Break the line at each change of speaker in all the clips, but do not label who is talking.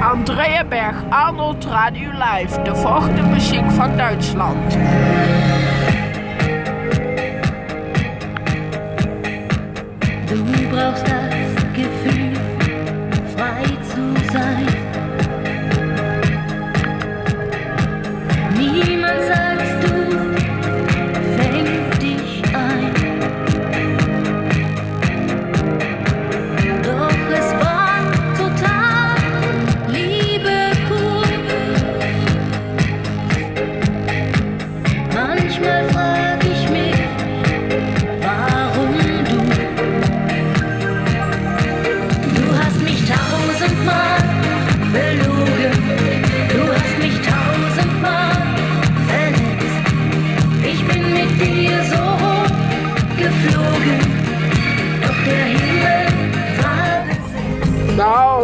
Andrea Berg, Arnold Radio Live. De volgende muziek van Duitsland.
Du brauchst das Gefühl,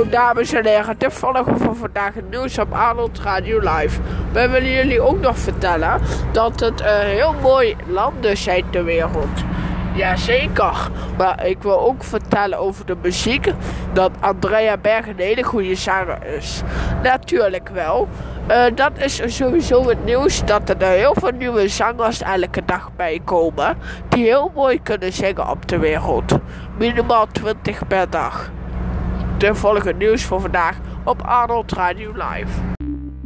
Nou, dames en heren, dit volgen voor vandaag het nieuws op Arnold Radio Live. We willen jullie ook nog vertellen dat het een heel mooi landen zijn ter wereld. Jazeker, maar ik wil ook vertellen over de muziek dat Andrea Berg een hele goede zanger is. Natuurlijk wel. Eh, dat is sowieso het nieuws dat er heel veel nieuwe zangers elke dag bij komen. Die heel mooi kunnen zingen op de wereld. Minimaal 20 per dag. De volgende nieuws voor vandaag op Arnold Radio Live.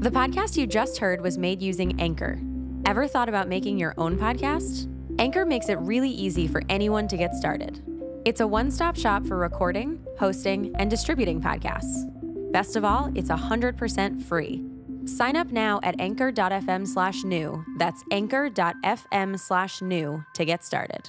The podcast you just heard was made using Anchor. Ever thought about making your own podcast? Anchor makes it really easy for anyone to get started. It's a one stop shop for recording, hosting, and distributing podcasts. Best of all, it's 100% free. Sign up now at anchor.fm slash new. That's anchor.fm slash new to get started.